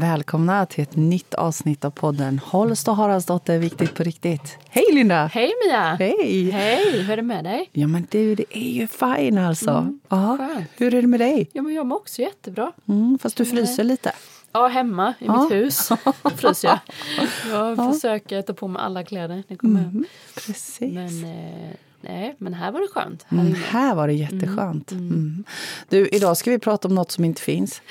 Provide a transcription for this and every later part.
Välkomna till ett nytt avsnitt av podden Holst och Haraldsdotter, viktigt på riktigt. Hej Linda! Hej Mia! Hej! Hej! Hur är det med dig? Ja men du, det är ju fine alltså. Mm, ja. skönt. Hur är det med dig? Ja, men jag mår också jättebra. Mm, fast du fryser lite. Ja, hemma i Ja. mitt hus fryser jag. Jag försöker ta på mig alla kläder när jag kommer hem. Precis. Men, eh, nej, men här var det skönt. Här Mm, här var det jätteskönt. Mm. Du, idag ska vi prata om något som inte finns.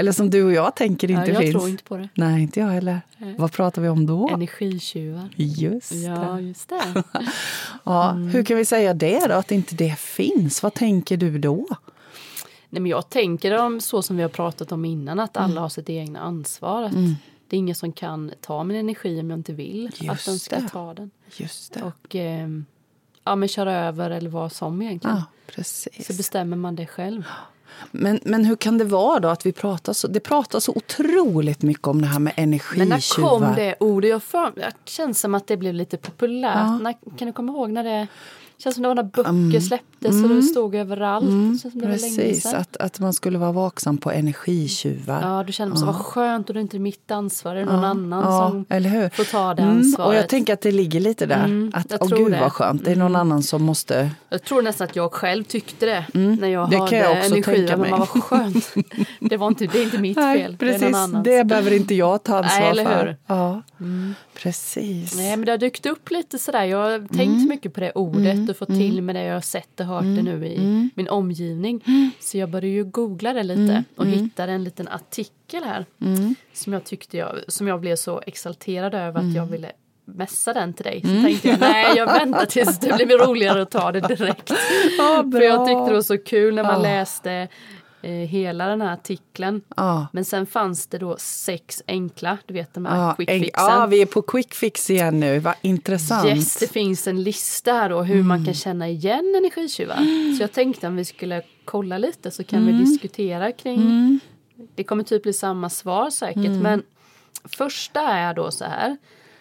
Eller som du och jag tänker Ja, inte jag finns. tror inte på det. Nej, inte jag heller. Vad pratar vi om då? Energitjuvar. Just Ja, det. just det. Ja, Hur kan vi säga det då, att inte det finns? Vad tänker du då? Nej, men jag tänker om så som vi har pratat om innan, att Mm. alla har sitt egna ansvar. Att Det är ingen som kan ta min energi om jag inte vill att Just den ska det. ta den. Just det. Och ehm, ja, men köra över eller vad som egentligen. Ja, Så precis. bestämmer man det själv. Men, men hur kan det vara då att vi pratar så, det pratas så otroligt mycket om det här med Men när energitjuvar? kom det ordet? Jag för, det känns som att det blev lite populärt. Ja. När, kan du komma ihåg när det känns som det var när böcker släpptes och det stod överallt. det känns som det var länge Precis, sedan. att, att man skulle vara vaksam på energitjuvar. Ja, då kände man så vad skönt och det är inte mitt ansvar. Det är någon annan Ja, som eller hur? får ta det Mm, ansvaret. och jag tänker att det ligger lite där. Mm, att, jag åh tror gud det. Mm. vad skönt, det är någon annan som måste... Jag tror nästan att jag själv tyckte det när jag Mm, det kan hade jag också energi. tänka Men mig. man var skönt. det, var inte, det är inte mitt fel. det är precis. någon annans. Det behöver inte jag ta ansvar Nej, eller för. hur? Ja, precis. Nej, men det har dykt upp lite sådär. Jag har tänkt Mm. mycket på det ordet och fått till med det. Jag har sett och hört det nu i Mm. min omgivning. Så jag började ju googla det lite och hittade en liten artikel här Mm. som jag tyckte jag, som jag blev så exalterad över att jag Mm. ville mässa den till dig. Så tänkte jag, nej jag väntar tills det blir roligare att ta det direkt. Ja, För jag tyckte det var så kul när man Ja. läste eh, hela den här artikeln. Ja. Men sen fanns det då sex enkla, du vet de här Ja, quick en- fixen. ja, vi är på quick fix igen nu. Vad intressant. Yes, det finns en lista här då hur man kan känna igen energitjuvar. Så jag tänkte om vi skulle kolla lite så kan vi diskutera kring. Det kommer typ bli samma svar säkert. Men första är då så här.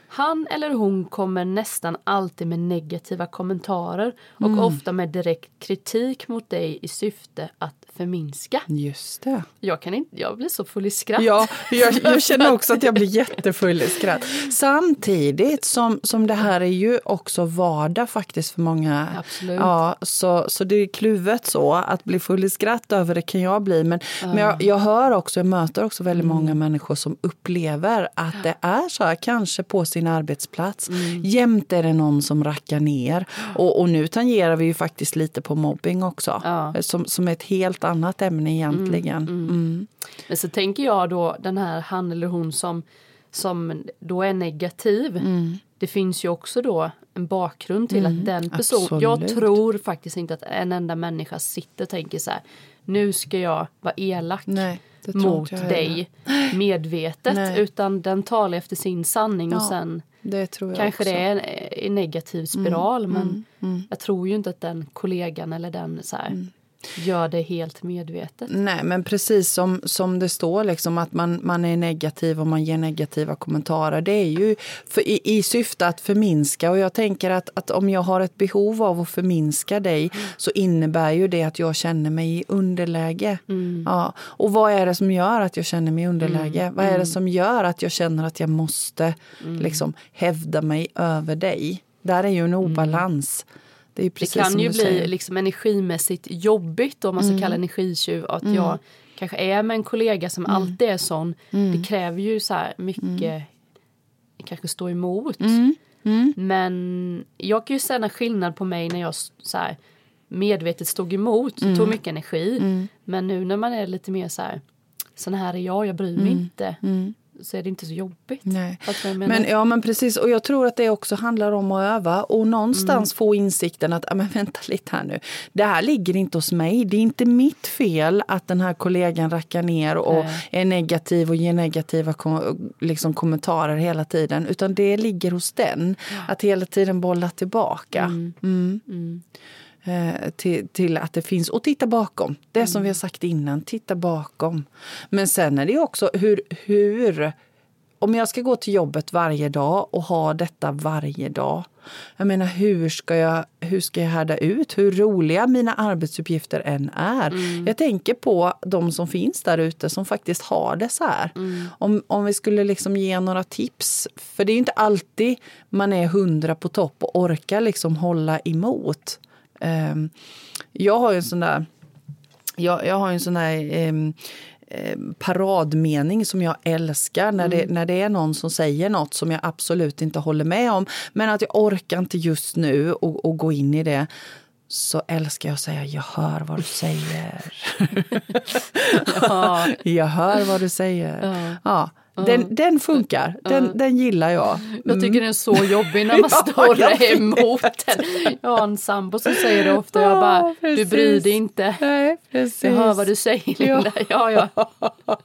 Han eller hon kommer nästan alltid med negativa kommentarer och ofta med direkt kritik mot dig i syfte att förminska. Just det. Jag, kan inte, jag blir så full i skratt. Ja, jag, jag känner också att jag blir jättefull i skratt. Samtidigt som, som det här är ju också vardag faktiskt för många. Absolut. Ja, så, så det är kluvet så. Att bli full i skratt över det kan jag bli. Men, men jag, jag hör också, jag möter också väldigt Mm. många människor som upplever att det är så här, kanske på sin arbetsplats. Mm. Jämt är det någon som rackar ner. Och, och nu tangerar vi ju faktiskt lite på mobbing också. Ja. Som, som är ett helt annat ämne egentligen. Mm. Men så tänker jag då den här han eller hon som, som då är negativ. Mm. Det finns ju också då en bakgrund till att den personen, jag tror faktiskt inte att en enda människa sitter och tänker så här, nu ska jag vara elak Nej, mot jag heller. dig medvetet. Nej. Utan den talar efter sin sanning och Ja, sen Det kanske också. det är en, en negativ spiral. Mm, men jag tror ju inte att den kollegan eller den så här, Mm. Gör det helt medvetet. Nej, men precis som, som det står, liksom, att man, man är negativ och man ger negativa kommentarer. Det är ju för, i, i syfte att förminska. Och jag tänker att, att om jag har ett behov av att förminska dig så innebär ju det att jag känner mig i underläge. Ja. Och vad är det som gör att jag känner mig i underläge? Vad är det som gör att jag känner att jag måste liksom, hävda mig över dig? Där är ju en obalans. Det, Det kan ju bli liksom energimässigt jobbigt om man ska kalla energitjuv. Att jag kanske är med en kollega som alltid är sån. Det kräver ju så här mycket, kanske stå emot. Men jag kan ju känna skillnad på mig när jag så här, medvetet stod emot. Det tog mycket energi. Men nu när man är lite mer så här, sån här är jag, jag bryr mig inte. Så är det inte så jobbigt. Nej. Men, ja, men precis. Och jag tror att det också handlar om att öva och någonstans Mm. få insikten att, ja, men vänta lite här nu. Det här ligger inte hos mig. Det är inte mitt fel att den här kollegan rackar ner och Nej. är negativ och ger negativa kom, liksom, kommentarer hela tiden. Utan det ligger hos den. Att hela tiden bolla tillbaka. Mm. Eh, till, till att det finns, och titta bakom. Det som vi har sagt innan, titta bakom. Men sen är det också hur, hur om jag ska gå till jobbet varje dag och ha detta varje dag. Jag menar, hur ska jag, hur ska jag härda ut hur roliga mina arbetsuppgifter än är? Mm. Jag tänker på de som finns där ute som faktiskt har det så här. Mm. Om, om vi skulle liksom ge några tips. För det är inte alltid man är hundra på topp och orkar liksom hålla emot. Um, jag har ju en sån där jag, jag har en sån där um, Eh, paradmening som jag älskar när, det, mm. när det är någon som säger något som jag absolut inte håller med om. Men att jag orkar inte just nu och, och gå in i det så älskar jag att säga jag hör vad du säger. ja. jag hör vad du säger. Ja. ja. Den, den funkar, den, den gillar jag. Mm. Jag tycker den är så jobbig när man står ja, emot den. Jag har en sambo som säger det ofta, jag bara, ja, du bryr dig inte. Nej, jag hör vad du säger Linda. Ja. Ja, ja.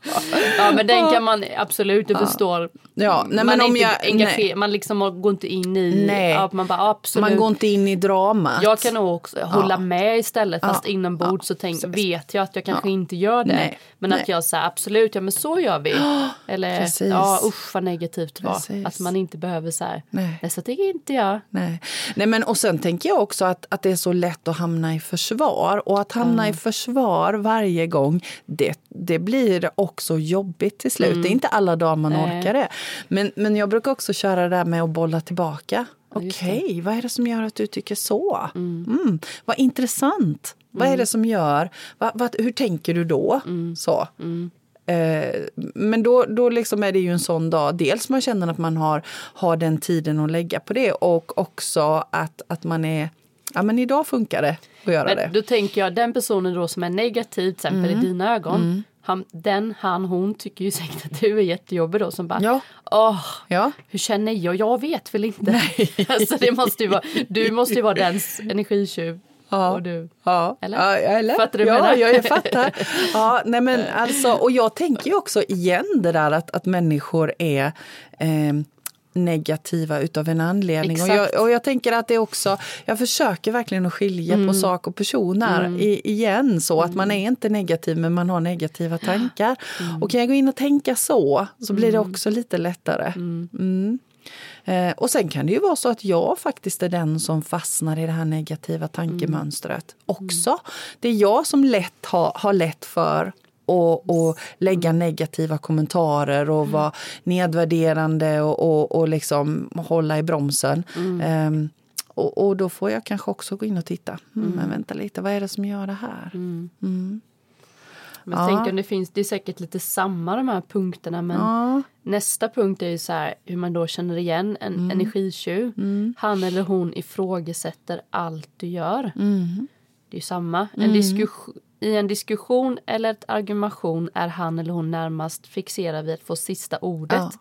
ja men den kan man absolut, du förstår. Ja, nej, man, men om jag, engager, man liksom går inte in i, nej. man bara absolut. Man går inte in i dramat. Jag kan nog också hålla med istället, fast inombords så tänk, vet jag att jag kanske inte gör det. Nej. Men nej. att jag säger absolut, ja men så gör vi. Eller Precis. Ja usch vad negativt det var. Precis. Att man inte behöver så här, nej. så tycker inte jag. Nej. nej men och sen tänker jag också att, att det är så lätt att hamna i försvar. Och att hamna mm. i försvar varje gång, det, det blir också jobbigt till slut. Mm. Det är inte alla dagar man nej. orkar det. Men, men jag brukar också köra det där med att bolla tillbaka. Okej, okay, vad är det som gör att du tycker så? Mm. Mm, vad intressant. Vad är mm. det som gör? Va, va, hur tänker du då? Mm. Så. Mm. Eh, men då, då liksom är det ju en sån dag, dels man känner att man har, har den tiden att lägga på det och också att, att man är Ja men idag funkar det att göra men det. Då tänker jag den personen då som är negativ till exempel mm. i dina ögon. Mm. Han, den, han, hon tycker ju säkert att du är jättejobbig då som bara ja. Åh, ja. hur känner jag? Jag vet väl inte. Nej. alltså det måste ju vara, du måste ju vara dens energitjuv Ja. Och du, ja. eller? Ja, eller? Fattar du ja, ja, jag fattar. ja, nej men alltså, och jag tänker ju också igen det där att, att människor är eh, negativa utav en anledning. Och jag, och jag, tänker att det också, jag försöker verkligen att skilja mm. på sak och person här mm. i, igen så att man mm. är inte negativ men man har negativa tankar. Mm. Och kan jag gå in och tänka så så blir det mm. också lite lättare. Mm. Eh, och sen kan det ju vara så att jag faktiskt är den som fastnar i det här negativa tankemönstret mm. också. Det är jag som lätt har, har lätt för och, och lägga mm. negativa kommentarer och mm. vara nedvärderande och, och, och liksom hålla i bromsen. Mm. Um, och, och, då får jag kanske också gå in och titta. Mm, Men vänta lite, vad är det som gör det här? Mm. mm. Men ja. tänk om det finns, det är säkert lite samma de här punkterna men ja. nästa punkt är ju så här hur man då känner igen en mm. energitjuv. Mm. Han eller hon ifrågasätter allt du gör. Mm. Det är ju samma. En mm. diskussion, I en diskussion eller ett argumentation är han eller hon närmast fixerad vid att få sista ordet. Ja.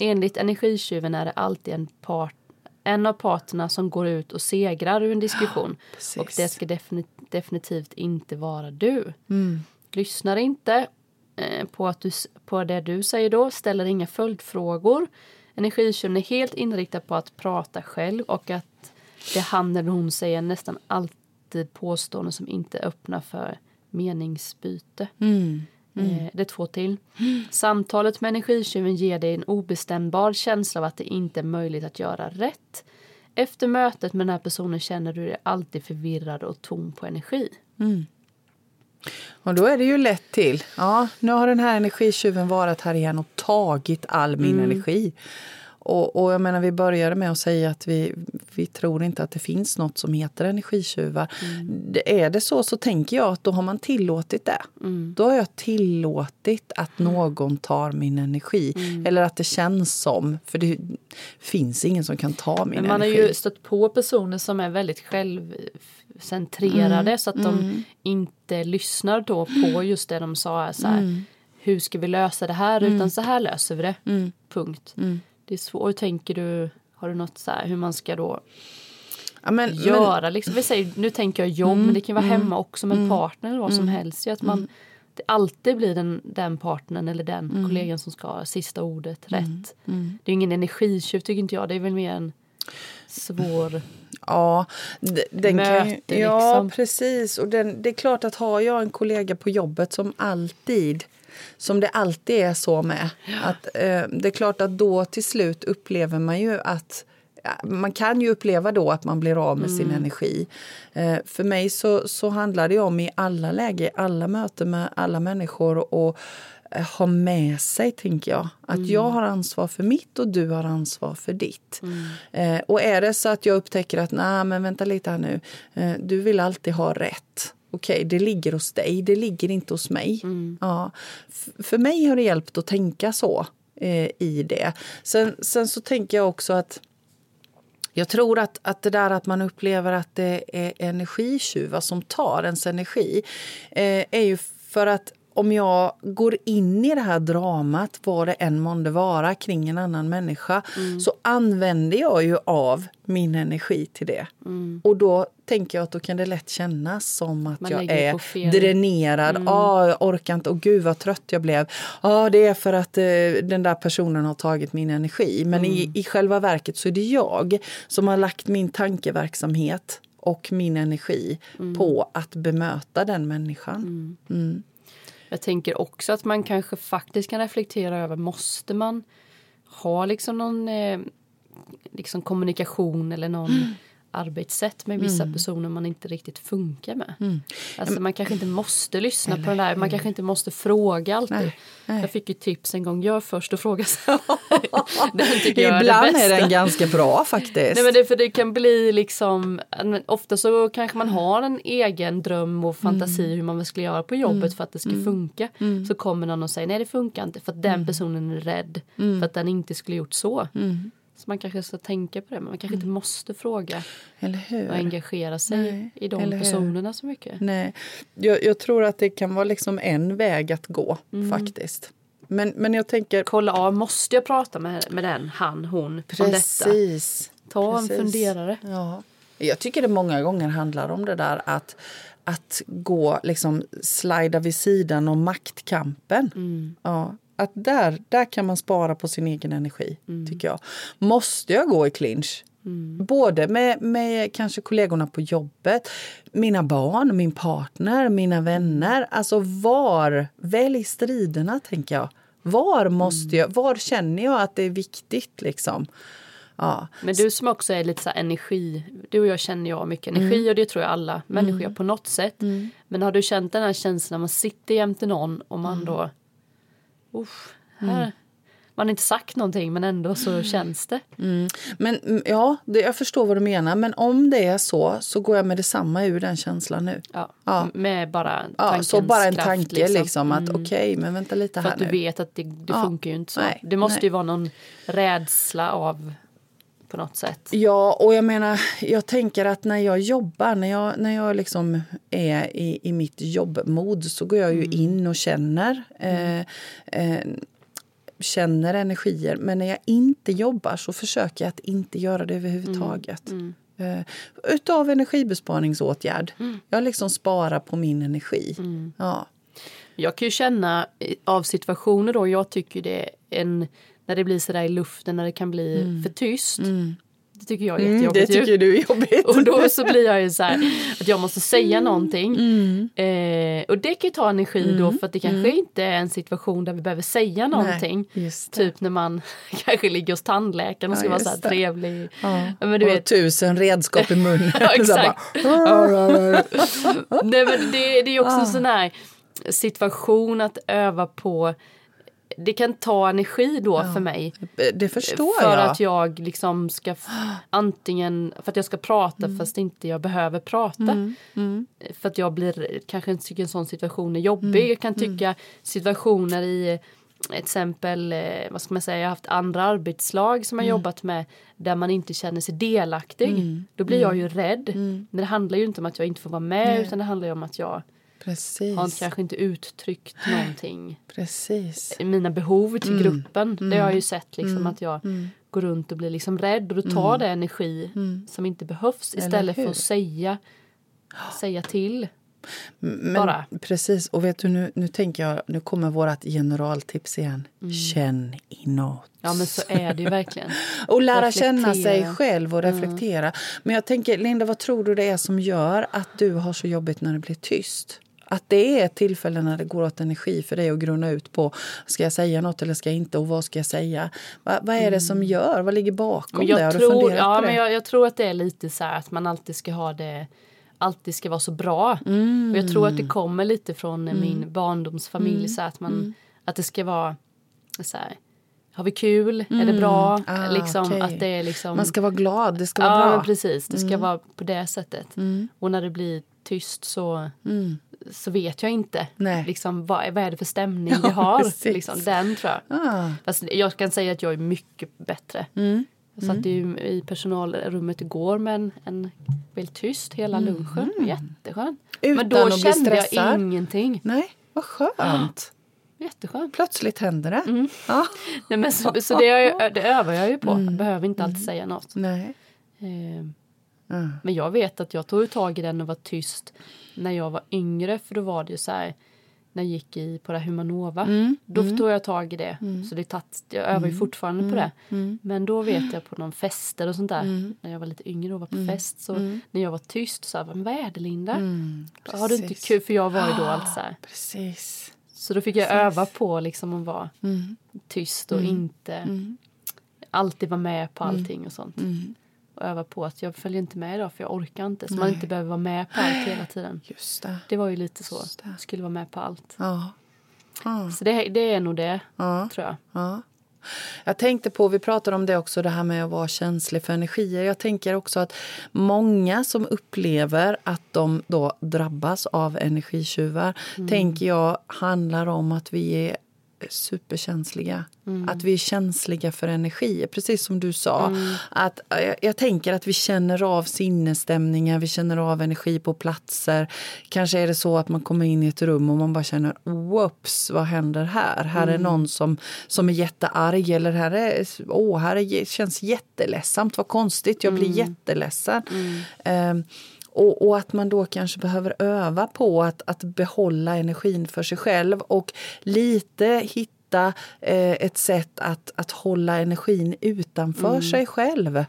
Enligt energitjuven är det alltid en part en av parterna som går ut och segrar ur en diskussion. Ja, och det ska definitivt inte vara du. Mm lyssnar inte eh, på, att du, på det du säger då, ställer inga följdfrågor. Energitjuven är helt inriktad på att prata själv och att det han eller hon säger nästan alltid påståenden som inte öppnar för meningsbyte. Mm. Mm. Eh, det är två till. Samtalet med energitjuven ger dig en obestämbar känsla av att det inte är möjligt att göra rätt. Efter mötet med den här personen känner du dig alltid förvirrad och tom på energi. Mm. Och då är det ju lätt till. Ja, nu har den här energitjuven varit här igen och tagit all min mm. energi. Och, och, jag menar, vi började med att säga att vi, vi tror inte att det finns nåt som heter energitjuvar. Mm. Är det så, så tänker jag att då har man tillåtit det. Mm. Då har jag tillåtit att mm. någon tar min energi. Mm. Eller att det känns som. För det finns ingen som kan ta min Men man energi. Man har ju stött på personer som är väldigt självcentrerade mm. så att de mm. inte lyssnar då på just det de sa. Så här, Hur ska vi lösa det här? Utan så här löser vi det. Punkt det är svårt. Tänker du, har du något så här hur man ska då ja, men, göra? Men... Liksom, vi säger, nu tänker jag jobb, mm, men det kan vara mm, hemma också med en mm, partner eller vad som mm, helst. Att man, det alltid blir den, den partnern eller den kollegan som ska ha sista ordet rätt. Det är ingen energitjuv tycker inte jag, det är väl mer en svår Ja, den kan, ju- Möte, ja liksom. precis. Och den, det är klart att har jag en kollega på jobbet som alltid som det alltid är så med. Att, eh, det är klart att då till slut upplever man ju att ja, man kan ju uppleva då att man blir av med sin energi. Eh, för mig så, så handlar det om i alla lägen, alla möten med alla människor och eh, ha med sig, tänker jag. Att jag har ansvar för mitt och du har ansvar för ditt. Eh, och är det så att jag upptäcker att, nej men vänta lite här nu, eh, du vill alltid ha rätt. Okej, det ligger hos dig, det ligger inte hos mig. Ja. F- för mig har det hjälpt att tänka så eh, i det. Sen, sen så tänker jag också att jag tror att, att det där att man upplever att det är energitjuvar som tar ens energi eh, är ju för att om jag går in i det här dramat, vad det än månde vara, kring en annan människa så använder jag ju av min energi till det. Och då tänker jag att då kan det lätt kännas som att Man jag är dränerad. Ah, jag orkar inte. Och gud vad trött jag blev. ah, det är för att eh, den där personen har tagit min energi. Men i, i själva verket så är det jag som har lagt min tankeverksamhet och min energi på att bemöta den människan. Jag tänker också att man kanske faktiskt kan reflektera över, måste man ha liksom någon eh, liksom kommunikation eller någon mm arbetssätt med vissa personer man inte riktigt funkar med. Alltså man kanske inte måste lyssna på den där, man kanske inte måste fråga alltid. Nej, nej. Jag fick ju tips en gång, gör först och fråga sen. är Ibland bästa. är den ganska bra faktiskt. Nej, men det, för det kan bli liksom, ofta så kanske man har en egen dröm och fantasi Mm. hur man skulle göra på jobbet för att det ska funka. Så kommer någon och säger nej det funkar inte för att den Mm. personen är rädd för att den inte skulle gjort så. Så man kanske ska tänka på det men man kanske inte måste fråga Eller hur? och engagera sig Nej, i de personerna så mycket. Nej, jag, jag tror att det kan vara liksom en väg att gå faktiskt. Men, men jag tänker... Kolla av, måste jag prata med, med den, han, hon om detta? Precis. Ta en precis. funderare. Ja. Jag tycker det många gånger handlar om det där att, att gå, liksom slida vid sidan om maktkampen. Mm. Ja. Att där, där kan man spara på sin egen energi, Mm. tycker jag. Måste jag gå i clinch? Både med, med kanske kollegorna på jobbet, mina barn, min partner, mina vänner. Alltså var, välj striderna tänker jag. Var måste jag, var känner jag att det är viktigt liksom? Ja. Men du som också är lite så energi, du och jag känner jag mycket energi Mm. och det tror jag alla människor gör på något sätt. Men har du känt den här känslan när man sitter jämte någon och man Mm. då, uff, här, man har inte sagt någonting men ändå så känns det. Mm. Men mm, ja, det, jag förstår vad du menar. Men om det är så, så går jag med detsamma ur den känslan nu. Ja, Ja. Med bara Ja, så bara en kraft, tanke liksom, att okej, men vänta lite För här att du nu. vet att det, det Ja. funkar ju inte så. Nej, det måste nej. ju vara någon rädsla av på något sätt. Ja, och jag menar, jag tänker att när jag jobbar, när jag, när jag liksom är i, i mitt jobbmod så går jag ju Mm. in och känner, eh, eh, känner energier. Men när jag inte jobbar så försöker jag att inte göra det överhuvudtaget. Mm. Eh, utav energibesparingsåtgärd. Mm. Jag liksom sparar på min energi. Ja. Jag kan ju känna eh, av situationer då, jag tycker det är en, när det blir sådär i luften, när det kan bli för tyst. Det tycker jag är Mm, jättejobbigt det ju. tycker du är jobbigt. Och då så blir jag ju så här att jag måste säga någonting. Mm. Eh, och det kan ju ta energi då för att det kanske inte är en situation där vi behöver säga någonting. det. Typ när man kanske ligger hos tandläkaren och ska Ja, vara så här det. trevlig. Ja. Men du och vet, tusen redskap i munnen. Ja, exakt. bara- Nej, men det, det är också Ah. en sån här situation att öva på. Det kan ta energi då för mig. Det förstår för jag. att jag liksom ska antingen för att jag ska prata Mm. fast inte jag behöver prata. För att jag blir kanske tycker en sån situation är jobbig. Mm. Jag kan tycka situationer i exempel, eh, vad ska man säga, jag har haft andra arbetslag som jag Mm. jobbat med där man inte känner sig delaktig. Då blir jag ju rädd. Men det handlar ju inte om att jag inte får vara med utan det handlar ju om att jag Precis. har kanske inte uttryckt någonting. Precis. Mina behov till Mm. gruppen. Det har jag ju sett liksom att jag går runt och blir liksom rädd och då tar det energi som inte behövs istället för Mm. att säga, säga till. Men, Bara. Precis, och vet du nu, nu tänker jag, nu kommer vårt generaltips igen. Känn inåt. Ja men så är det ju verkligen. Och lära känna sig Reflektera. själv och reflektera. Men jag tänker, Linda, vad tror du det är som gör att du har så jobbigt när det blir tyst? Att det är ett tillfälle när det går åt energi för dig att grunna ut på ska jag säga något eller ska jag inte och vad ska jag säga? Va, vad är det som gör? Vad ligger bakom Men det? Har jag, tror, ja, det? men jag, jag tror att det är lite så här att man alltid ska ha det alltid ska vara så bra. Mm. Och jag tror att det kommer lite från min barndomsfamilj så att man Mm. att det ska vara så här har vi kul? Är det bra? Ah, liksom okej. att det är liksom Man ska vara glad, det ska vara Ja bra. Mm. precis, det ska vara på det sättet. Och när det blir tyst så så vet jag inte Mm. Nej. liksom, vad, vad är det för stämning Ja, vi har. Liksom, den tror jag. Ah. Fast jag kan säga att jag är mycket bättre. Mm. Jag satt ju i personalrummet igår med en, en väldigt tyst hela lunchen. Jätteskönt. Men Mm. Utan då att bli kände jag ingenting. Nej, vad skönt. Jätteskönt. Plötsligt händer det. Mm. Ja. Nej, men så så det, jag, det övar jag ju på. Mm. Jag behöver inte alltid säga något. Nej. Eh, Mm. Men jag vet att jag tog tag i den och var tyst när jag var yngre. För då var det ju så här när jag gick i på det här Humanova. Mm. Då tog jag tag i det. Så det tatt, jag övar ju fortfarande på det. Mm. Men då vet jag på någon fester och sånt där. När jag var lite yngre och var på fest. Så när jag var tyst så "Men vad är det Linda? Har du inte Mm. precis. kul? För jag var ju då allt så här. Precis. Så då fick jag öva på liksom att vara Mm. tyst och inte alltid vara med på allting och sånt. Mm. Och öva på att jag följer inte med idag för jag orkar inte. Så man inte behöver vara med på allt hela tiden. Just det. Det var ju lite så. Jag skulle vara med på allt. Ja. Ja. Så det, det är nog det, Ja. tror jag. Ja. Jag tänkte på, vi pratade om det också, det här med att vara känslig för energier. Jag tänker också att många som upplever att de då drabbas av energitjuvar, tänker jag handlar om att vi är superkänsliga. Att vi är känsliga för energier, precis som du sa. Att, jag, jag tänker att vi känner av sinnesstämningar, vi känner av energi på platser. Kanske är det så att man kommer in i ett rum och man bara känner whoops, vad händer här? Här är någon som, som är jättearg eller här, är, åh, här är, känns jätteledsamt, vad konstigt, jag blir jätteledsen. Ehm, och, och att man då kanske behöver öva på att, att behålla energin för sig själv och lite hitta eh, ett sätt att, att hålla energin utanför sig själv.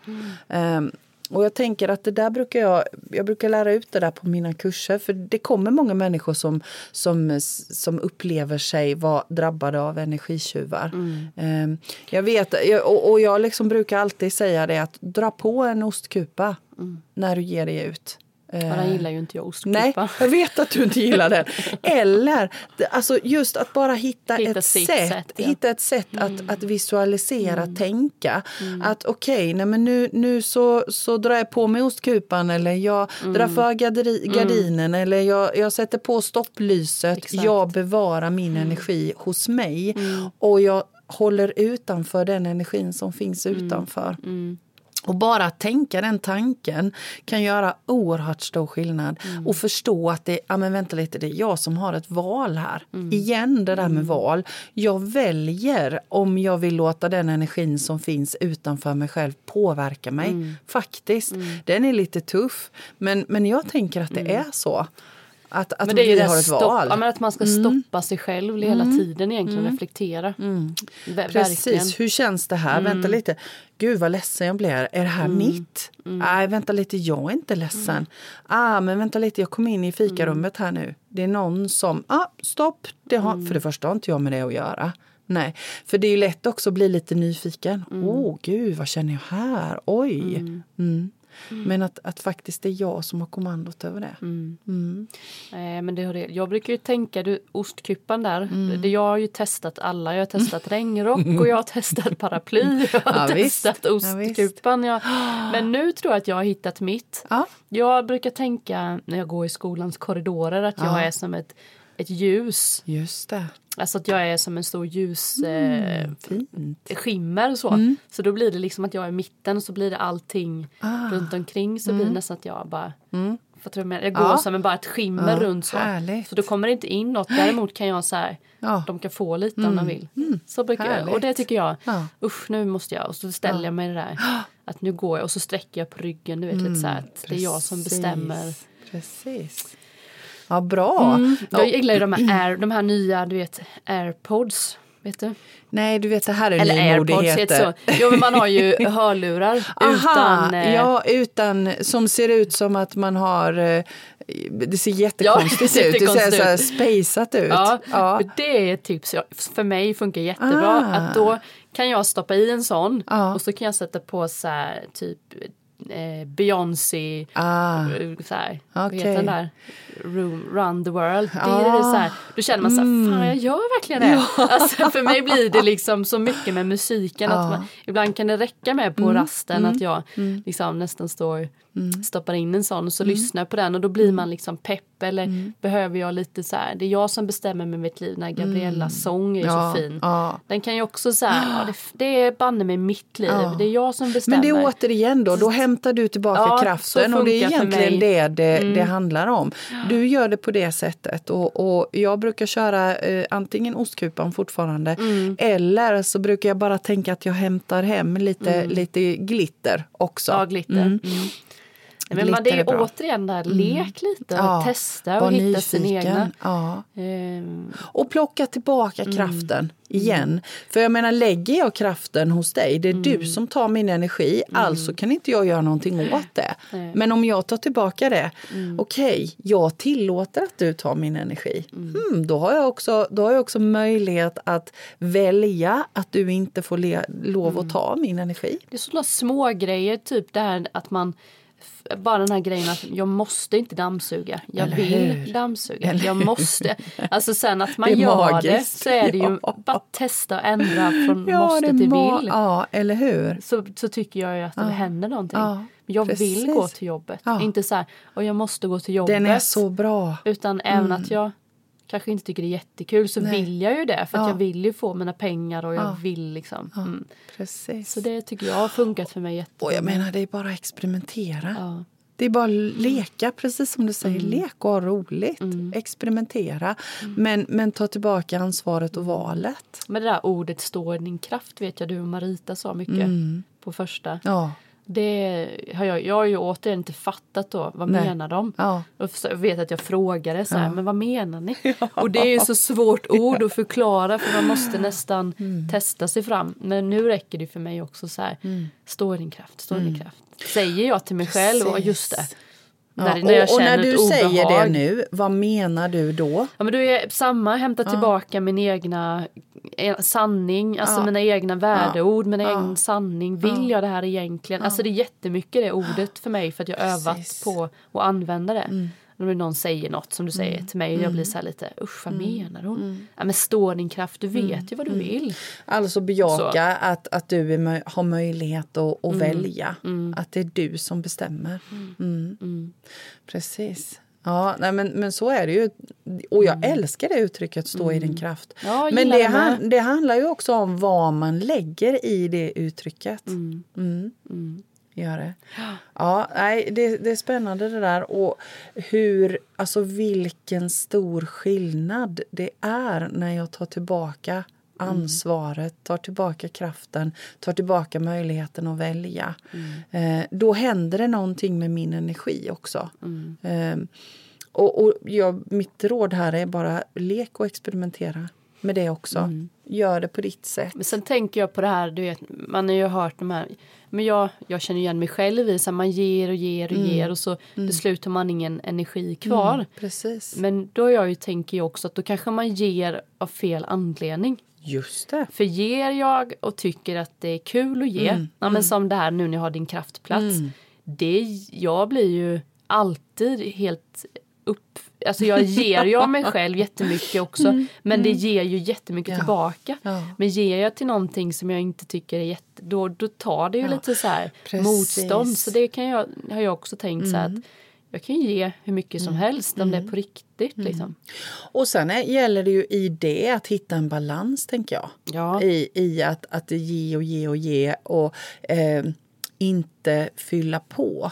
Ehm, och jag tänker att det där brukar jag, jag brukar lära ut det där på mina kurser för det kommer många människor som, som, som upplever sig vara drabbade av energitjuvar. Ehm, jag vet, och, jag liksom brukar alltid säga det att dra på en ostkupa när du ger dig ut. Den gillar ju inte jag, Nej, ostkupa. jag vet att du inte gillar den. Eller alltså just att bara hitta, Hitta ett sätt, sätt, ja. hitta ett sätt att, att visualisera, tänka. Att okej, nej men nu, nu så, så drar jag på mig ostkupan eller jag drar för garderi, gardinen eller jag, jag sätter på stopplyset. Exakt. Jag bevarar min energi hos mig och jag håller utanför den energin som finns utanför. Och bara att tänka den tanken kan göra oerhört stor skillnad. Och förstå att det, ja, men vänta lite, det är jag som har ett val här. Igen det där med val. Jag väljer om jag vill låta den energin som finns utanför mig själv påverka mig. Faktiskt. Den är lite tuff. Men, men jag tänker att det är så. Att, att Men det är vi har ett stopp, val. ja, men att man ska stoppa sig själv hela tiden egentligen, reflektera. Ver- Precis, Verkligen. hur känns det här? Vänta lite. Gud vad ledsen jag blir. Är det här mitt? Nej, vänta lite, jag är inte ledsen. Ah, men vänta lite, jag kom in i fikarummet här nu. Det är någon som, ah, stopp. Det har, För det första har inte jag med det att göra. Nej, för det är ju lätt också att bli lite nyfiken. Åh, oh, gud, vad känner jag här? Oj! Mm. Men att, att faktiskt det är jag som har kommandot över det. Eh, men det. Jag brukar ju tänka, du, ostkupan där, Mm. det, jag har ju testat alla. Jag har testat regnrock och jag har testat paraply. Jag har Ja, testat Ja, ostkupan. jag, men nu tror jag att jag har hittat mitt. Ja. Jag brukar tänka när jag går i skolans korridorer att jag Ja. är som ett, ett ljus. Just det. Alltså att jag är som en stor ljus Mm. eh, skimmer så. Så då blir det liksom att jag är i mitten och så blir det allting Ah. runt omkring så blir det nästan att jag bara Fattar du jag? Jag går Ja. som en, bara ett skimmer Ja, runt så. härligt. Så då kommer det inte in något. Däremot kan jag så här, Ja. de kan få lite om de vill. Så brukar jag, och det Härligt. tycker jag, Ja. usch nu måste jag. Och så ställer jag mig det där. Att nu går jag och så sträcker jag på ryggen. Du vet lite så här att det är jag som bestämmer. Precis. Ja, bra. Mm. Jag gillar ju de här, Air, de här nya, du vet, airpods. Vet du? Nej, du vet det här är Eller airpods så. Jo, men man har ju hörlurar Aha, utan... Eh... Ja, utan som ser ut som att man har eh, det ser jättekonstigt ja, det ut. Det ser så här spejsat ut. Ja, ja, Det är ett tips. För mig funkar jättebra. Ah. Att då kan jag stoppa i en sån ah. och så kan jag sätta på så här, typ eh, Beyoncé, ah. så här, okay. heter den där? Room, run the world. Det är ah. så här, då känner man så här, mm. fan jag gör verkligen det. Ja. Alltså, för mig blir det liksom så mycket med musiken. Ah. Att man, ibland kan det räcka med på mm. rasten mm. att jag mm. liksom nästan står Mm. Stoppar in en sån och så mm. lyssnar på den och då blir man liksom pepp eller mm. behöver jag lite så här, det är jag som bestämmer med mitt liv när Gabriellas mm. sång är ja, så fin. Ja. Den kan ju också så här, ja, det, det är banne med mitt liv, det är jag som bestämmer. Men det är återigen då, då hämtar du tillbaka kraften och det är egentligen det det, det mm. handlar om. Du gör det på det sättet och, och jag brukar köra eh, antingen ostkupan fortfarande mm. eller så brukar jag bara tänka att jag hämtar hem lite, lite glitter också. Ja, glitter. Men man, det är, är återigen där, mm. lek lite, ja, testa och hitta nyfiken. sin egna. Ja. Um. Och plocka tillbaka mm. kraften mm. igen. För jag menar, lägger jag kraften hos dig, det är mm. du som tar min energi, mm. alltså kan inte jag göra någonting åt det. Men om jag tar tillbaka det, mm. okej, okay, jag tillåter att du tar min energi. Hmm, då, har jag också, då har jag också möjlighet att välja att du inte får lov att ta min energi. Det är sådana små grejer, typ det här att man bara den här grejen att jag måste inte dammsuga. Jag Eller vill hur? dammsuga. Eller jag måste. Alltså sen att man det gör magiskt. det så är det ju ja. bara testa och ändra från ja, måste till vill. Ja, eller hur? Så, så tycker jag ju att det ja. händer någonting. Ja, jag precis. vill gå till jobbet. Inte så här, och jag måste gå till jobbet. Den är så bra. Utan mm. även att jag kanske inte tycker det är jättekul så Nej. vill jag ju det för att ja. jag vill ju få mina pengar och jag ja. vill liksom. Mm. precis. Så det tycker jag har funkat för mig jättebra. Och jag menar det är bara experimentera. Det är bara att leka, precis som du säger. Mm. Lek och ha roligt. Mm. Experimentera. Mm. Men, men ta tillbaka ansvaret och valet. Men det där ordet stå i din kraft vet jag du och Marita sa mycket mm. på första. Ja. Det har jag, jag har ju återigen inte fattat då. Vad Nej. menar de? Ja. Jag vet att jag frågade så här, ja. men vad menar ni? Ja. Och det är ju så svårt ord att förklara för man måste nästan mm. testa sig fram. Men nu räcker det för mig också så här, mm. stå i din kraft, stå i din mm. kraft. Säger jag till mig Precis. själv och just det. Ja, när, och, och, när du säger det nu, vad menar du då? Ja, men då är samma, hämta tillbaka min egna eh, sanning, alltså ja. mina egna värdeord, mina ja. egna sanning. Vill jag det här egentligen? Alltså det är jättemycket det ordet för mig för att jag har övat på att använda det. Mm när någon säger något som du säger mm. till mig och jag blir mm. så här lite usch vad mm. menar hon? Mm. Ja, men stå din kraft, du vet ju vad du vill. Alltså bejaka att, att du är, har möjlighet att, att välja. Att det är du som bestämmer. Precis. Ja, nej, men, men så är det ju. Och jag mm. älskar det uttrycket, stå mm. i din kraft. Ja, men det, han, det handlar ju också om vad man lägger i det uttrycket. Mm. Mm gör det. Ja, nej, det, det är spännande det där. Och hur, alltså vilken stor skillnad det är när jag tar tillbaka ansvaret, tar tillbaka kraften, tar tillbaka möjligheten att välja. Mm. Eh, då händer det någonting med min energi också. Mm. Eh, och, och jag, mitt råd här är bara lek och experimentera med det också. Mm. Gör det på ditt sätt. Men sen tänker jag på det här, du vet, man har ju hört de här men jag, jag känner igen mig själv i att man ger och ger och mm. ger och så mm. till slut har man ingen energi kvar. Mm, precis. Men då jag ju, tänker jag också att då kanske man ger av fel anledning. Just det. För ger jag och tycker att det är kul att ge, mm. ja, men mm. som det här nu när jag har din kraftplats. Mm. Det, jag blir ju alltid helt upp Alltså jag ger ju av mig själv jättemycket också mm, men det mm. ger ju jättemycket ja, tillbaka. Ja. Men ger jag till någonting som jag inte tycker är jätte... Då, då tar det ju ja, lite så här motstånd. Så det kan jag, har jag också tänkt mm. så att jag kan ge hur mycket som mm. helst om det är mm. på riktigt. Liksom. Och sen är, gäller det ju i det att hitta en balans tänker jag. Ja. I, I att, att ge och ge och ge och eh, inte fylla på.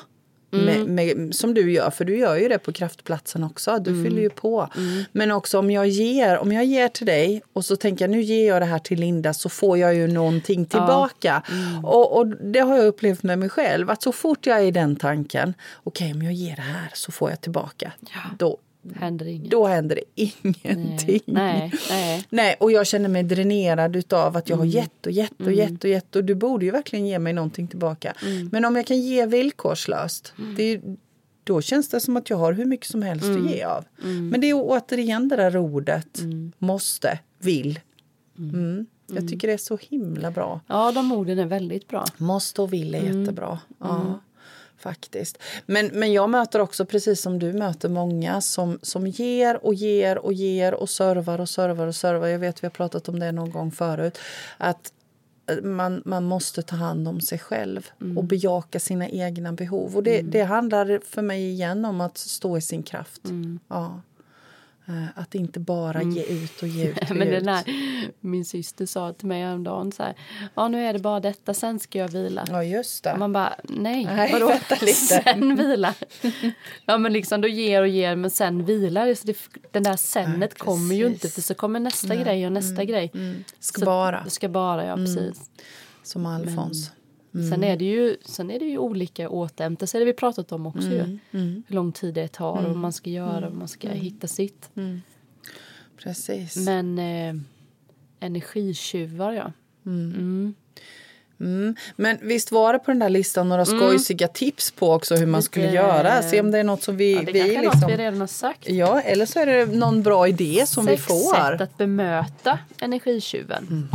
Mm. Med, med, som du gör, för du gör ju det på kraftplatsen också. Du mm. fyller ju på. Mm. Men också om jag ger, om jag ger till dig och så tänker jag nu ger jag det här till Linda så får jag ju någonting tillbaka. Ja. Och, och, det har jag upplevt med mig själv att så fort jag är i den tanken, okej okay, om jag ger det här så får jag tillbaka. Ja. Då, händer inget. då händer det ingenting. Nej, nej. Nej, och jag känner mig dränerad utav att jag har gett och gett och Mm. gett och gett och du borde ju verkligen ge mig någonting tillbaka. Men om jag kan ge villkorslöst, Mm. det då känns det som att jag har hur mycket som helst Mm. att ge av. Men det är återigen det där ordet måste, vill. Mm. Jag tycker det är så himla bra. Ja, de orden är väldigt bra. Måste och vill är Mm. jättebra. Ja, faktiskt. Men, men jag möter också, precis som du möter många som, som ger och ger och ger och servar och servar och servar. Jag vet vi har pratat om det någon gång förut. Att eh, man, man måste ta hand om sig själv Mm. och bejaka sina egna behov. Och det, det handlar för mig igen om att stå i sin kraft. Mm. Ja. Eh, Att inte bara ge ut och ge ut. Och Men ge den ut. här, min syster sa till mig häromdagen så här, ja nu är det bara detta, sen ska jag vila. Ja, just det. Och man bara, nej, Nej, vadå? lite. Sen vila. ja men liksom då ger och ger men sen vilar. Så det, den där senet Ja, kommer ju inte för så kommer nästa grej och nästa grej. Ska Så- bara. Ska bara, ja precis. Som Alfons. Mm. Sen, är det ju, sen är det ju olika återhämtelser, det har vi pratat om också Mm. ju. Hur lång tid det tar och vad man ska göra och man ska hitta sitt. Precis. Men eh, energitjuvar ja. Mm. Mm. Men visst var det på den där listan några skojsiga tips på också hur man skulle Lite- göra? Se om det är något som vi... Ja, det vi kanske är något liksom... vi redan har sagt. Ja, eller så är det någon bra idé som Sex vi får. sätt att bemöta energitjuven. Mm.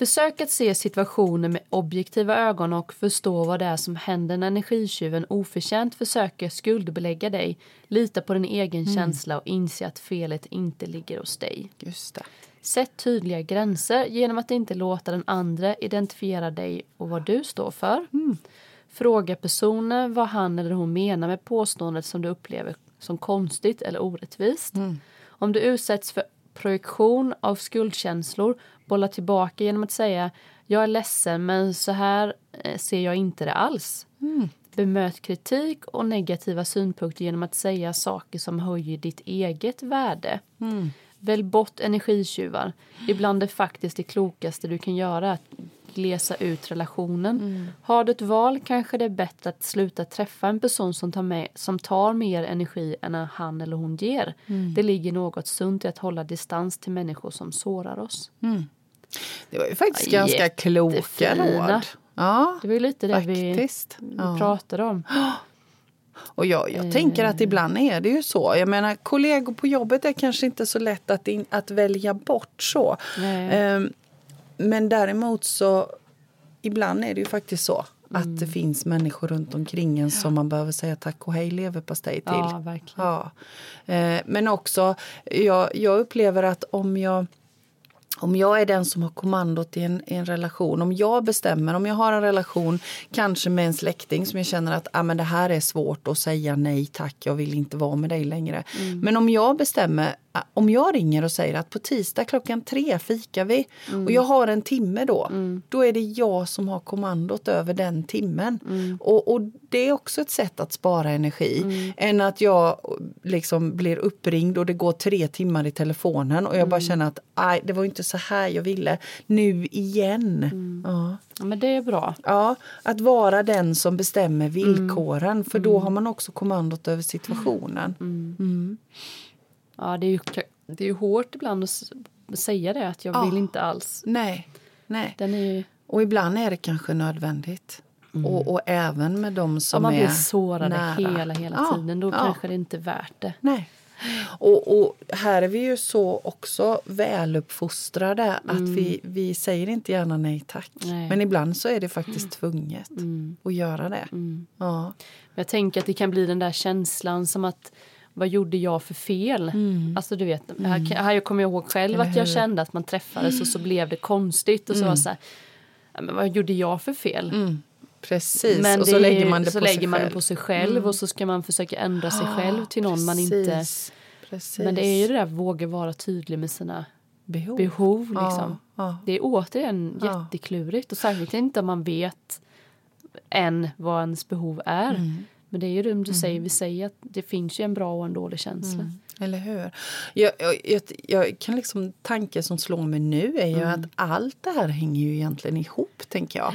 Försök att se situationen med objektiva ögon och förstå vad det är som händer när energitjuven oförtjänt försöker skuldbelägga dig. Lita på din egen Mm. känsla och inse att felet inte ligger hos dig. Just det. Sätt tydliga gränser genom att inte låta den andra identifiera dig och vad du står för. Fråga personen vad han eller hon menar med påståendet som du upplever som konstigt eller orättvist. Om du utsätts för projektion av skuldkänslor, bolla tillbaka genom att säga jag är ledsen men så här eh, ser jag inte det alls. Bemöt kritik och negativa synpunkter genom att säga saker som höjer ditt eget värde. Välj bort energitjuvar. Ibland är faktiskt det klokaste du kan göra att glesa ut relationen. Har du ett val kanske det är bättre att sluta träffa en person som tar, med, som tar mer energi än han eller hon ger. Det ligger något sunt i att hålla distans till människor som sårar oss. Det var ju faktiskt Ja, ganska kloka råd. Ja, Det var ju lite det faktiskt. vi Ja. pratade om. Och jag, jag tänker att ibland är det ju så. Jag menar, kollegor på jobbet är kanske inte så lätt att, in, att välja bort så. Ehm, men däremot så, ibland är det ju faktiskt så att det finns människor runt omkring en som man behöver säga tack och hej leverpastej till. Ja, verkligen. Ja. Eh, men också, jag, jag upplever att om jag om jag är den som har kommandot i en, i en relation, om jag bestämmer, om jag har en relation kanske med en släkting som jag känner att ah, men det här är svårt att säga nej tack, jag vill inte vara med dig längre. Men om jag bestämmer, om jag ringer och säger att på tisdag klockan tre fikar vi och jag har en timme då, då är det jag som har kommandot över den timmen. Och, och det är också ett sätt att spara energi än att jag liksom blir uppringd och det går tre timmar i telefonen och jag bara känner att aj, det var inte så här jag ville. Nu igen. Ja. Ja, men det är bra. Ja, att vara den som bestämmer villkoren för då har man också kommandot över situationen. Ja, det är ju, det är ju hårt ibland att säga det, att jag Ja. vill inte alls. Nej, nej. Den är ju, Och ibland är det kanske nödvändigt. Och, och även med de som om man är blir sårade nära. hela, hela Ja, tiden, då ja. kanske det inte är värt det. Nej. Och, och här är vi ju så också väluppfostrade att vi, vi säger inte gärna nej tack. Nej. Men ibland så är det faktiskt tvunget att göra det. Ja. Men jag tänker att det kan bli den där känslan som att vad gjorde jag för fel? Alltså du vet, här, kan- här kommer jag ihåg själv Mm. Att jag kände att man träffades och så blev det konstigt och så var det så här, "Ja, men vad gjorde jag för fel? Mm. Precis, Men och så är lägger man det så på lägger sig man det på sig själv och så ska man försöka ändra sig själv till någon man inte... Precis. Precis. Men det är ju det där våga vara tydlig med sina behov. behov. Liksom. Ja, ja. Det är återigen Ja. jätteklurigt och särskilt inte om man vet än vad ens behov är. Mm. Men det är ju det du säger, vi säger att det finns ju en bra och en dålig känsla. Mm. Eller hur? Jag, jag, jag, kan liksom, tanken som slår mig nu är ju Mm. att allt det här hänger ju egentligen ihop, tänker jag.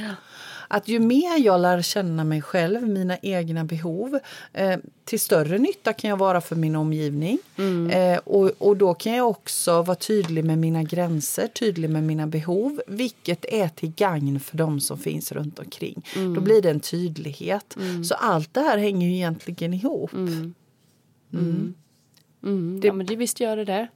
Att ju mer jag lär känna mig själv, mina egna behov, eh, till större nytta kan jag vara för min omgivning. Mm. Eh, och, och då kan jag också vara tydlig med mina gränser, tydlig med mina behov, vilket är till gagn för de som finns runt omkring. Mm. Då blir det en tydlighet. Så allt det här hänger ju egentligen ihop. Mm. Ja, men det visst gör det det.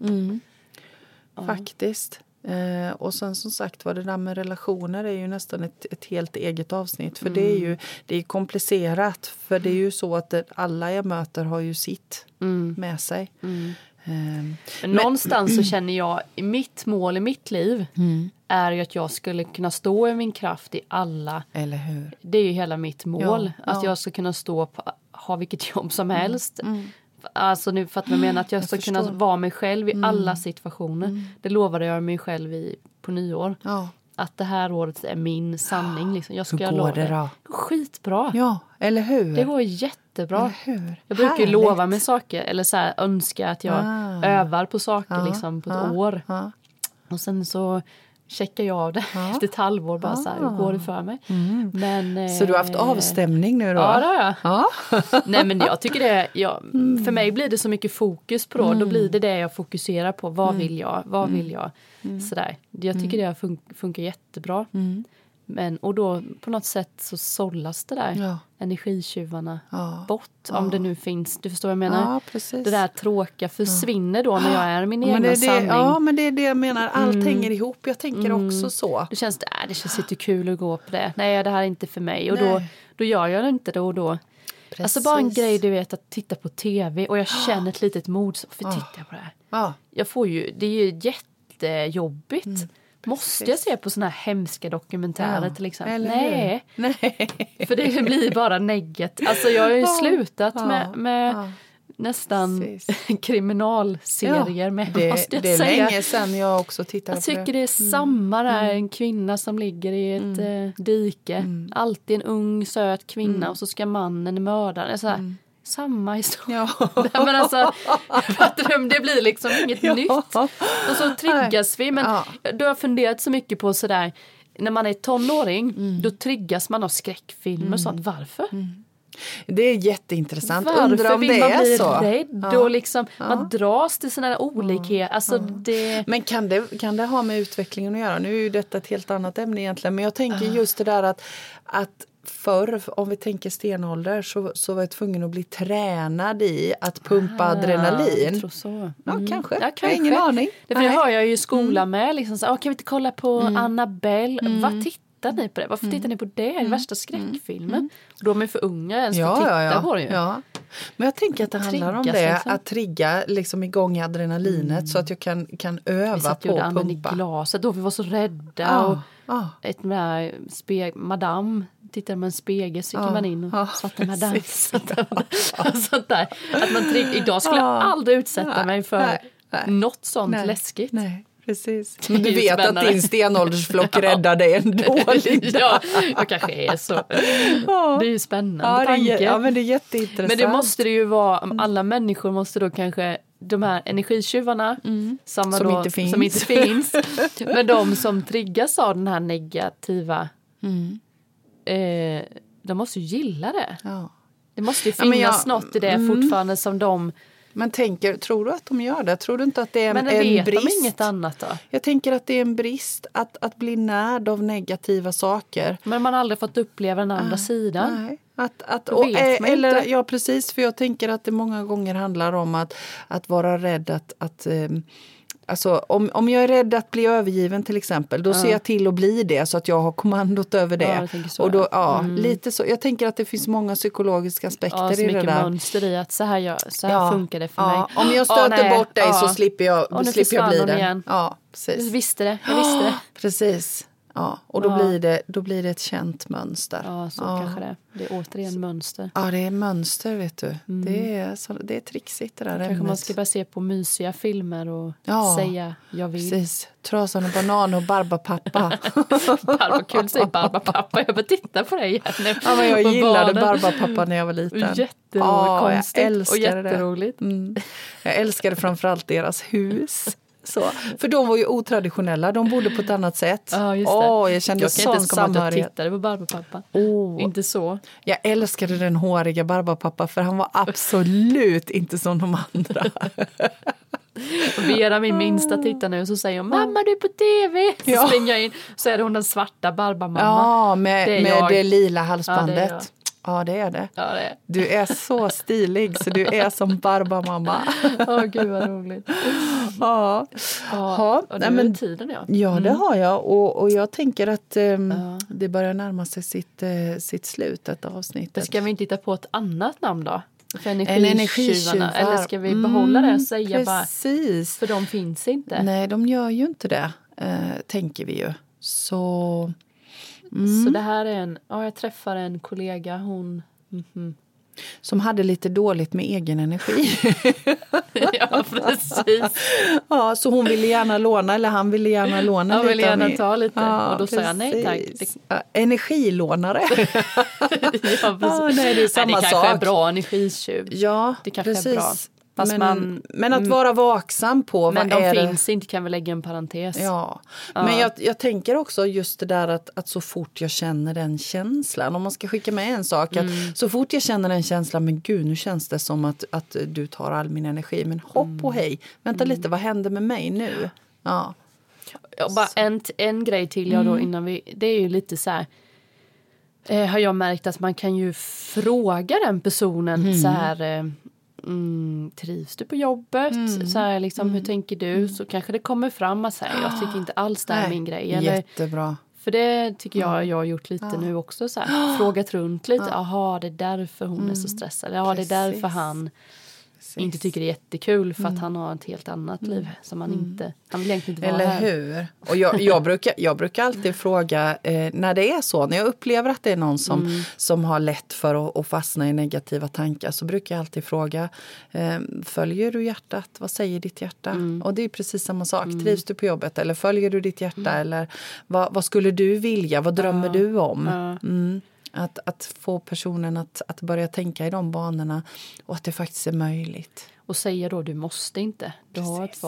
Faktiskt. Eh, och sen som sagt var det där med relationer är ju nästan ett, ett helt eget avsnitt. För det är ju det är komplicerat. För det är ju så att det, alla jag möter har ju sitt med sig. Eh, Men någonstans så känner jag, mitt mål i mitt liv är ju att jag skulle kunna stå i min kraft i alla eller hur? Det är ju hela mitt mål. Ja, att ja. jag ska kunna stå på, ha vilket jobb som helst. Alltså nu för att jag menar att jag, Jag ska kunna förstår. vara mig själv i alla situationer. Det lovade jag mig själv i, på nyår. Ja. Att det här året är min sanning. Liksom. Jag ska Hur går lova det då? Skitbra. ja, eller hur? Det går jättebra. Eller hur? Jag brukar ju Härligt. lova mig saker eller så här, önska att jag Ah. övar på saker Ja, liksom, på ett ja, år. Och sen så checkar jag av det efter ett halvår. Bara så här, hur går det för mig? Men, Ah. Mm. Så du har haft eh, avstämning nu då? Ja, det har jag. Ja. Nej men jag tycker det, ja, Mm. för mig blir det så mycket fokus på då, då blir det det jag fokuserar på. Vad Mm. vill jag? Vad vill jag? Sådär. Jag tycker det fun funkar jättebra. Mm. Men, och då på något sätt så sållas det där Ja. Energitjuvarna Ja. bort. Om det nu finns, du förstår vad jag menar? Ja, precis. Det där tråkiga försvinner då när jag är min egna det sanning. ja, men det är det jag menar. Allt hänger ihop. Jag tänker också så. Då känns det, äh, det känns lite kul att gå på det. Nej, det här är inte för mig. Och då, Nej. då gör jag det inte då och då. Alltså bara en Precis. grej du vet att titta på tv och jag känner ett litet mod. För tittar jag på det här? Ja. Jag får ju, det är ju jättejobbigt. Mm, Måste jag se på såna här hemska dokumentärer Ja, till exempel? Nej? Nej. för det blir bara negativt. Alltså jag har ju slutat ja, med, med ja. nästan Precis. kriminalserier med, det, måste jag det är säga. länge sedan jag också tittade Jag på tycker det. det är samma där, en kvinna som ligger i ett eh, dike. Alltid en ung söt kvinna och så ska mannen mörda. Det så här, Samma historia. Ja. Men alltså, fattar det blir liksom inget Ja. nytt. Och så triggas vi. Men Ja. då har jag funderat så mycket på sådär, när man är tonåring, då triggas man av skräckfilmer och sånt. Varför? Det är jätteintressant. Varför Undrar om vill det man är bli så. rädd? Ja. Och liksom, Man dras till här olikheter. Alltså, det... Men kan det, kan det ha med utvecklingen att göra? Nu är ju detta ett helt annat ämne egentligen. Men jag tänker just det där att, att förr, om vi tänker stenålder, så, så var jag tvungen att bli tränad i att pumpa Ah, adrenalin. Jag tror så. Ja, Mm. kanske. Ja, Jag har ingen aning. Det, för det. Mm. hör jag ju i skolan med. Liksom, så, ah, kan vi inte kolla på Annabelle? Vad tittar ni på det? Varför Mm. tittar ni på det? Är värsta skräckfilmen. Och de är för unga ens för Ja, att titta ja, ja. på det ju. ja. Men jag tänker att det handlar om det, liksom. att trigga liksom igång adrenalinet så att jag kan, kan öva Vi satt och på gjorde att anden i pumpa. glaset då vi var så rädda. Ja, Och ja. ett med där speg, madame tittade med en spegel så gick Ja, man in och ja, svarta madame. sånt där. Att man trigg, idag skulle jag Ja. aldrig utsätta Nej, mig för nej, nej. något sånt Nej, läskigt. Nej, precis. Men du vet spännande. att din stenåldersflock räddar dig ändå. Linda. ja, jag kanske är så. Det är ju spännande Ja, det är, tanke. ja, men det är jätteintressant. Men det måste det ju vara, alla människor måste då kanske de här energitjuvarna som, Som då, inte finns. som inte finns. men de som triggas av den här negativa, eh, de måste ju gilla det. Ja. Det måste ju Ja, finnas jag- något i det fortfarande som de... Men tänker, tror du att de gör det? Tror du inte att det är Men en brist? de inget annat då? Jag tänker att det är en brist att, att bli närd av negativa saker. Men man har aldrig fått uppleva den andra sidan. Nej. Att, att, och, eh, eller, inte. ja, precis. För jag tänker att det många gånger handlar om att, att vara rädd att... att ehm, Alltså, om, om jag är rädd att bli övergiven till exempel, då ser jag till att bli det så att jag har kommandot över det. Ja, jag så, och då, ja. ja, lite så. Jag tänker att det finns många psykologiska aspekter Ja, så i det mycket där. mönster i att så här, gör, så här funkar det för ja. mig. Om jag Ja, stöter nej, bort dig ja. så slipper jag, nu slipper jag bli det. igen. Ja, Jag precis. visste det, jag visste det. Precis. Ja, och då, Ja. Blir det, då blir det ett känt mönster. Ja, så kanske det. Det är återigen mönster. Ja, det är mönster, vet du. Det, är, så, det är trixigt det där Kanske man ska börja se på mysiga filmer och Ja, säga jag vill. Precis. Trasan och banan och Barbapappa. Barba, kul att säga Barbapappa. Jag bara titta på det igen nu. ja, men jag Och gillade. Barbapappa när jag var liten. Jättekonstigt Ja, jag och älskade det. jätteroligt. Mm. Jag älskade framförallt deras hus. Så, för de var ju otraditionella, de bodde på ett annat sätt. Ja, just det. Åh, jag kände jag kan sån inte ens komma att jag samhörighet. tittade på Barbapapa. Åh. Inte så. Jag älskade den håriga Barbapapa för han var absolut inte som de andra. Vera, min minsta, tittar nu och så säger hon mamma du är på tv. Så Ja. springer jag in så är det hon den svarta Barbamamma. Ja, med Det med jag. det lila Ja, halsbandet. det är jag. Ja, det är det. Ja, det är. Du är så stilig så du är som Barbamamma. Åh gud vad roligt. Ja, Ja, Ja, och nej, nu men- tiden ja. ja det har jag. Och, och jag tänker att ehm, Ja. det börjar närma sig sitt, eh, sitt slut, detta avsnittet. Ska vi inte hitta på ett annat namn då? För En energitjuvarna? energitjuvar. Eller ska vi behålla det och säga bara, Mm, Precis. för de finns inte. Nej, de gör ju inte det, eh, tänker vi ju. Så Så det här är en, ja jag träffar en kollega, hon, mhm. som hade lite dåligt med egen energi. ja precis. ja, så hon ville gärna låna, eller han ville gärna låna Jag lite. vill av gärna ta lite. Och då sa jag, nej, tack. Ja, energilånare. ja, precis. Ja, nej, det är samma det kanske sak. är bra energitjuv. ja, Det kanske är precis. bra. Fast men, man- men att vara vaksam på Men vad de är det? finns inte kan vi lägga en parentes. Ja, men jag, jag tänker också just det där att, att så fort jag känner den känslan, om man ska skicka med en sak, Mm. att så fort jag känner den känslan, men gud nu känns det som att, att du tar all min energi, men hopp Mm. och hej, vänta lite, vad händer med mig nu? Ja, Ja, bara en, en grej till jag då Mm. innan vi, det är ju lite så här. Eh, har jag märkt att man kan ju fråga den personen Mm. så här. Eh, mm, trivs du på jobbet? Mm. Så här, liksom, Hur tänker du? Så kanske det kommer fram att säga, jag tycker inte alls det här är min grej. Eller, jättebra. för det tycker jag jag har gjort lite nu också. Så här, frågat runt lite. Jaha, det är därför hon är så stressad. Ja, det är därför Mm. Han Precis. inte tycker det är jättekul för att Mm. han har ett helt annat liv som han inte, han vill egentligen inte vara Eller här. hur? Och jag, jag, brukar, jag brukar alltid fråga eh, när det är så, när jag upplever att det är någon som, Mm. som har lätt för att, att fastna i negativa tankar så brukar jag alltid fråga eh, följer du hjärtat? Vad säger ditt hjärta? Mm. Och det är precis samma sak. Trivs du på jobbet eller följer du ditt hjärta? Eller vad, vad skulle du vilja? Vad drömmer du om? Ja. Att, att få personen att, att börja tänka i de banorna och att det faktiskt är möjligt. Och säger då du måste inte, du har ett Precis.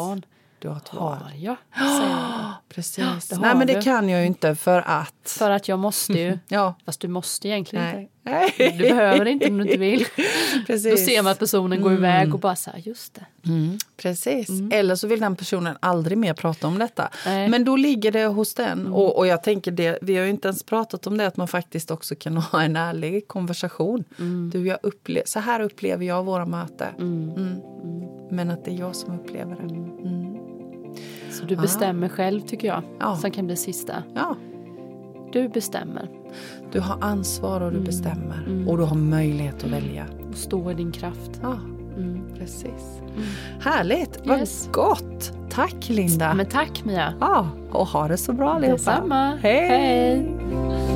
Du har ett val. Har jag? Säger. Precis. det Nej men det du. kan jag ju inte för att... För att jag måste ju. Ja. Fast du måste egentligen Nej. inte. Du behöver inte om du inte vill. Precis. Då ser man att personen går iväg och bara så här, just det. Mm, precis. Eller så vill den personen aldrig mer prata om detta. Nej. Men då ligger det hos den. Och, och jag tänker det, vi har ju inte ens pratat om det att man faktiskt också kan ha en ärlig konversation. Du, jag upple- så här upplever jag våra möten. Mm. Men att det är jag som upplever det. Mm. Så du bestämmer själv tycker jag. Ja. Sen kan det sista. Ja, Du bestämmer. du har ansvar och du bestämmer. Och du har möjlighet att välja. Och stå i din kraft. Ja, Mm. precis. Härligt, vad Yes. gott. Tack Linda. Men tack Mia. Ja, och ha det så bra allihopa. Detsamma. Hej. Hej.